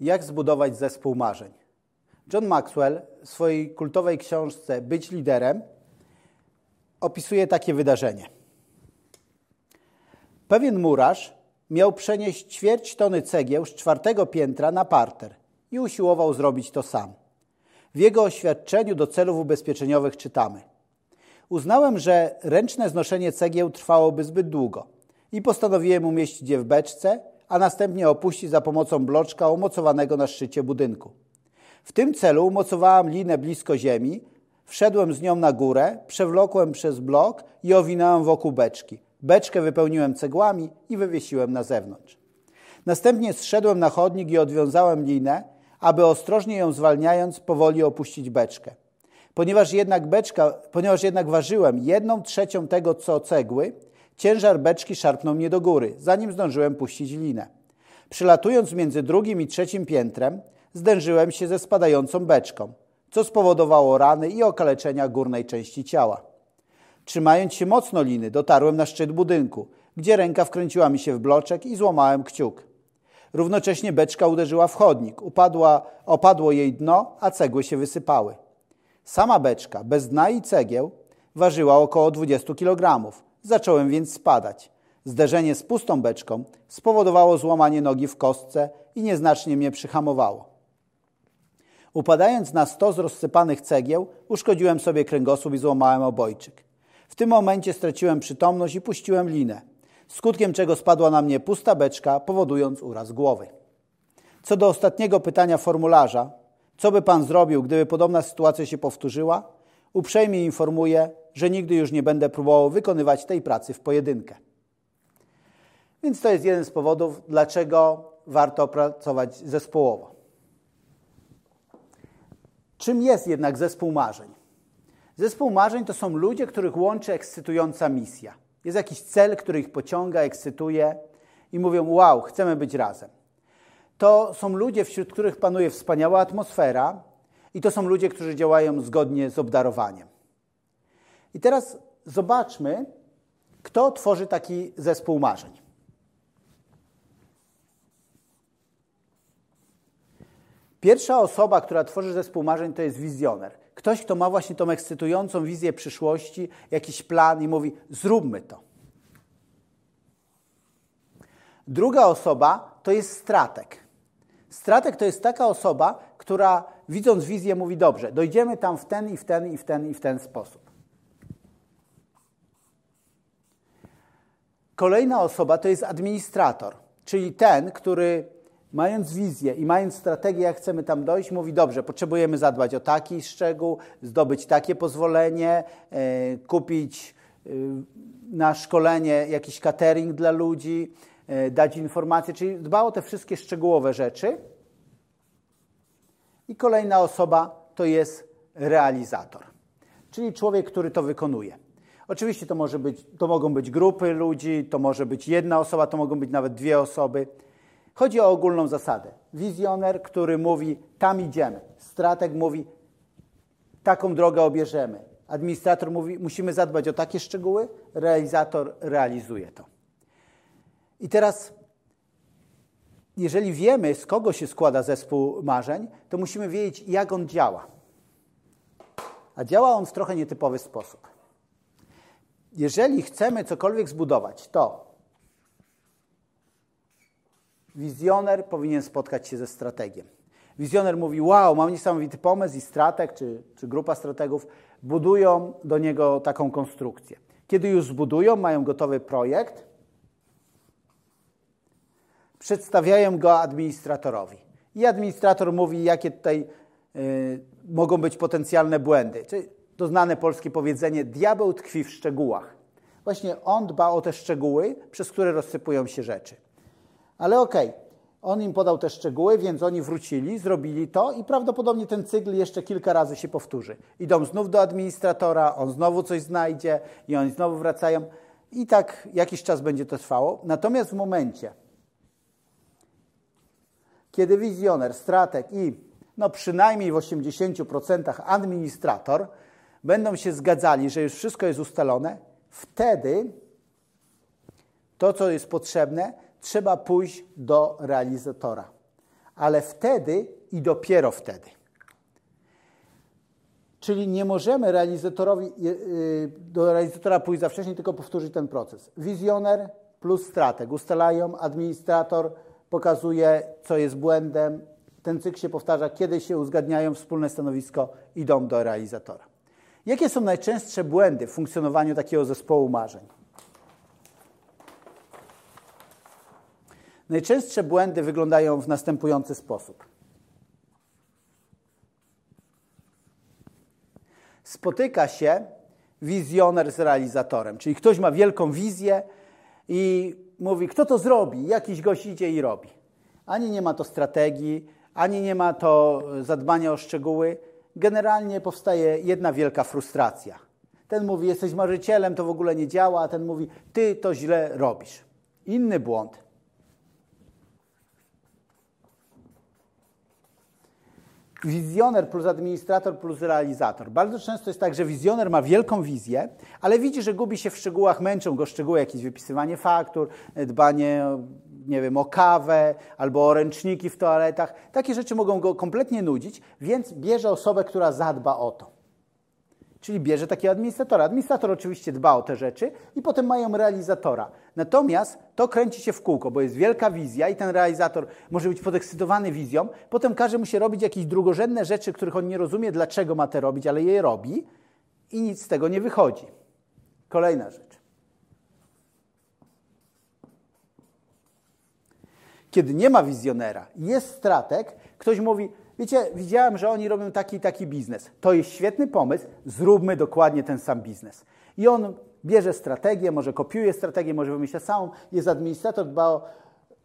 Jak zbudować zespół marzeń? John Maxwell w swojej kultowej książce Być liderem opisuje takie wydarzenie. Pewien murarz miał przenieść ćwierć tony cegieł z czwartego piętra na parter i usiłował zrobić to sam. W jego oświadczeniu do celów ubezpieczeniowych czytamy: Uznałem, że ręczne znoszenie cegieł trwałoby zbyt długo i postanowiłem umieścić je w beczce, a następnie opuścić za pomocą bloczka umocowanego na szczycie budynku. W tym celu umocowałem linę blisko ziemi, wszedłem z nią na górę, przewlokłem przez blok i owinąłem wokół beczki. Beczkę wypełniłem cegłami i wywiesiłem na zewnątrz. Następnie zszedłem na chodnik i odwiązałem linę, aby ostrożnie ją zwalniając powoli opuścić beczkę. Ponieważ jednak, beczka, ponieważ jednak ważyłem jedną trzecią tego, co cegły, ciężar beczki szarpnął mnie do góry, zanim zdążyłem puścić linę. Przylatując między drugim i trzecim piętrem, zdężyłem się ze spadającą beczką, co spowodowało rany i okaleczenia górnej części ciała. Trzymając się mocno liny, dotarłem na szczyt budynku, gdzie ręka wkręciła mi się w bloczek i złamałem kciuk. Równocześnie beczka uderzyła w chodnik, upadła, opadło jej dno, a cegły się wysypały. Sama beczka, bez dna i cegieł, ważyła około 20 kg. Zacząłem więc spadać. Zderzenie z pustą beczką spowodowało złamanie nogi w kostce i nieznacznie mnie przyhamowało. Upadając na sto z rozsypanych cegieł, uszkodziłem sobie kręgosłup i złamałem obojczyk. W tym momencie straciłem przytomność i puściłem linę, skutkiem czego spadła na mnie pusta beczka, powodując uraz głowy. Co do ostatniego pytania formularza, co by pan zrobił, gdyby podobna sytuacja się powtórzyła? Uprzejmie informuję, że nigdy już nie będę próbował wykonywać tej pracy w pojedynkę. Więc to jest jeden z powodów, dlaczego warto pracować zespołowo. Czym jest jednak zespół marzeń? Zespół marzeń to są ludzie, których łączy ekscytująca misja. Jest jakiś cel, który ich pociąga, ekscytuje i mówią: Wow, chcemy być razem. To są ludzie, wśród których panuje wspaniała atmosfera, i to są ludzie, którzy działają zgodnie z obdarowaniem. I teraz zobaczmy, kto tworzy taki zespół marzeń. Pierwsza osoba, która tworzy zespół marzeń, to jest wizjoner. Ktoś, kto ma właśnie tą ekscytującą wizję przyszłości, jakiś plan i mówi: zróbmy to. Druga osoba to jest strateg. Strateg to jest taka osoba, która widząc wizję mówi: dobrze, dojdziemy tam w ten i w ten i w ten i w ten sposób. Kolejna osoba to jest administrator, czyli ten, który mając wizję i mając strategię, jak chcemy tam dojść, mówi: Dobrze, potrzebujemy zadbać o taki szczegół, zdobyć takie pozwolenie, e, kupić e, na szkolenie jakiś catering dla ludzi, e, dać informacje, czyli dba o te wszystkie szczegółowe rzeczy. I kolejna osoba to jest realizator, czyli człowiek, który to wykonuje. Oczywiście to, może być, to mogą być grupy ludzi, to może być jedna osoba, to mogą być nawet dwie osoby. Chodzi o ogólną zasadę. Wizjoner, który mówi, tam idziemy. Strateg mówi, taką drogę obierzemy. Administrator mówi, musimy zadbać o takie szczegóły. Realizator realizuje to. I teraz, jeżeli wiemy, z kogo się składa zespół marzeń, to musimy wiedzieć, jak on działa. A działa on w trochę nietypowy sposób. Jeżeli chcemy cokolwiek zbudować, to wizjoner powinien spotkać się ze strategiem. Wizjoner mówi: Wow, mam niesamowity pomysł, i strateg czy, czy grupa strategów budują do niego taką konstrukcję. Kiedy już zbudują, mają gotowy projekt, przedstawiają go administratorowi. I administrator mówi, jakie tutaj y, mogą być potencjalne błędy. Czyli to znane polskie powiedzenie: diabeł tkwi w szczegółach. Właśnie on dba o te szczegóły, przez które rozsypują się rzeczy. Ale okej, okay, on im podał te szczegóły, więc oni wrócili, zrobili to i prawdopodobnie ten cykl jeszcze kilka razy się powtórzy. Idą znów do administratora, on znowu coś znajdzie i oni znowu wracają. I tak jakiś czas będzie to trwało. Natomiast w momencie, kiedy wizjoner, strateg i no przynajmniej w 80% administrator będą się zgadzali, że już wszystko jest ustalone, wtedy to, co jest potrzebne, trzeba pójść do realizatora. ale wtedy i dopiero wtedy. Czyli nie możemy realizatorowi, y, do realizatora pójść za wcześnie, tylko powtórzyć ten proces. Wizjoner plus strateg ustalają, administrator pokazuje, co jest błędem. Ten cykl się powtarza, kiedy się uzgadniają wspólne stanowisko, idą do realizatora. Jakie są najczęstsze błędy w funkcjonowaniu takiego zespołu marzeń? Najczęstsze błędy wyglądają w następujący sposób. Spotyka się wizjoner z realizatorem, czyli ktoś ma wielką wizję i mówi, kto to zrobi? Jakiś gość idzie i robi. Ani nie ma to strategii, ani nie ma to zadbania o szczegóły. Generalnie powstaje jedna wielka frustracja. Ten mówi, jesteś marzycielem, to w ogóle nie działa, a ten mówi, ty to źle robisz. Inny błąd. wizjoner plus administrator plus realizator. Bardzo często jest tak, że wizjoner ma wielką wizję, ale widzi, że gubi się w szczegółach, męczą go szczegóły, jakieś wypisywanie faktur, dbanie nie wiem, o kawę albo o ręczniki w toaletach. Takie rzeczy mogą go kompletnie nudzić, więc bierze osobę, która zadba o to. Czyli bierze takiego administratora. Administrator oczywiście dba o te rzeczy i potem mają realizatora. Natomiast to kręci się w kółko, bo jest wielka wizja i ten realizator może być podekscytowany wizją. Potem każe mu się robić jakieś drugorzędne rzeczy, których on nie rozumie, dlaczego ma te robić, ale je robi i nic z tego nie wychodzi. Kolejna rzecz. Kiedy nie ma wizjonera, jest strateg, ktoś mówi, wiecie, widziałem, że oni robią taki taki biznes. To jest świetny pomysł, zróbmy dokładnie ten sam biznes. I on bierze strategię, może kopiuje strategię, może wymyśla samą, jest administrator, dba o,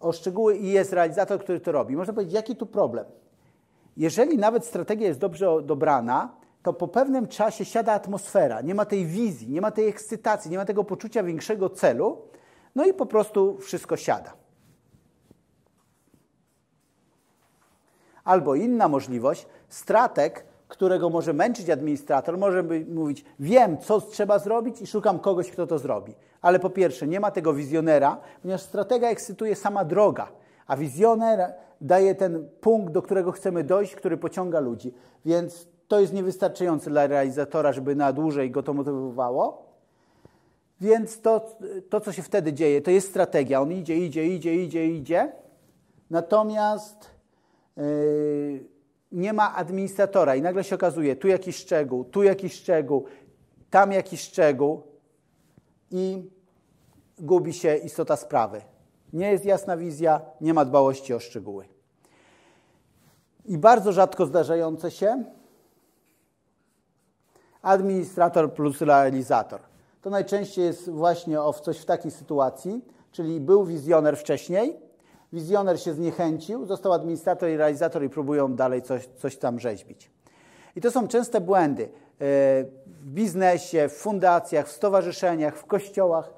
o szczegóły i jest realizator, który to robi. Można powiedzieć, jaki tu problem? Jeżeli nawet strategia jest dobrze dobrana, to po pewnym czasie siada atmosfera, nie ma tej wizji, nie ma tej ekscytacji, nie ma tego poczucia większego celu, no i po prostu wszystko siada. Albo inna możliwość, strateg, którego może męczyć administrator, może mówić, wiem, co trzeba zrobić i szukam kogoś, kto to zrobi. Ale po pierwsze, nie ma tego wizjonera, ponieważ stratega ekscytuje sama droga, a wizjoner daje ten punkt, do którego chcemy dojść, który pociąga ludzi. Więc to jest niewystarczające dla realizatora, żeby na dłużej go to motywowało. Więc to, to, co się wtedy dzieje, to jest strategia. On idzie, idzie, idzie, idzie, idzie. Natomiast nie ma administratora i nagle się okazuje, tu jakiś szczegół, tu jakiś szczegół, tam jakiś szczegół i gubi się istota sprawy. Nie jest jasna wizja, nie ma dbałości o szczegóły. I bardzo rzadko zdarzające się administrator plus realizator. To najczęściej jest właśnie o coś w takiej sytuacji, czyli był wizjoner wcześniej, Wizjoner się zniechęcił, został administrator i realizator i próbują dalej coś, coś tam rzeźbić. I to są częste błędy e, w biznesie, w fundacjach, w stowarzyszeniach, w kościołach.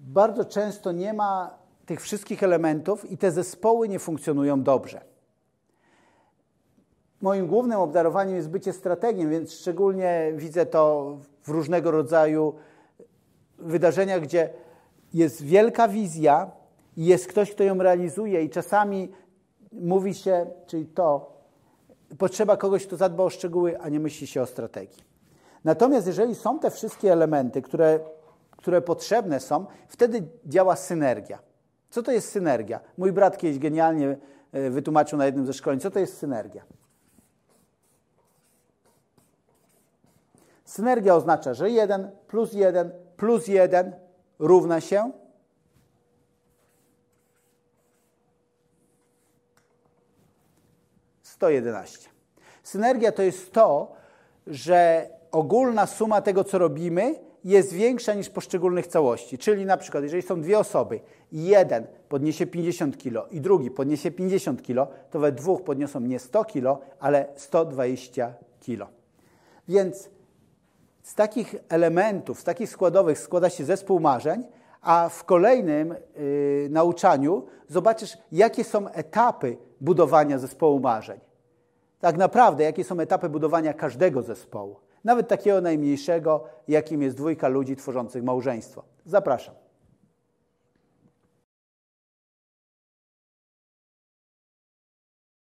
Bardzo często nie ma tych wszystkich elementów i te zespoły nie funkcjonują dobrze. Moim głównym obdarowaniem jest bycie strategiem, więc szczególnie widzę to w różnego rodzaju wydarzeniach, gdzie jest wielka wizja, i jest ktoś, kto ją realizuje, i czasami mówi się, czyli to, potrzeba kogoś, kto zadba o szczegóły, a nie myśli się o strategii. Natomiast jeżeli są te wszystkie elementy, które, które potrzebne są, wtedy działa synergia. Co to jest synergia? Mój brat kiedyś genialnie e, wytłumaczył na jednym ze szkoleń, co to jest synergia. Synergia oznacza, że 1 plus 1 plus 1 równa się 111. Synergia to jest to, że ogólna suma tego, co robimy, jest większa niż poszczególnych całości. Czyli na przykład, jeżeli są dwie osoby i jeden podniesie 50 kg i drugi podniesie 50 kg, to we dwóch podniosą nie 100 kg, ale 120 kg. Więc z takich elementów, z takich składowych składa się zespół marzeń, a w kolejnym yy, nauczaniu zobaczysz, jakie są etapy budowania zespołu marzeń tak naprawdę, jakie są etapy budowania każdego zespołu, nawet takiego najmniejszego, jakim jest dwójka ludzi tworzących małżeństwo. Zapraszam.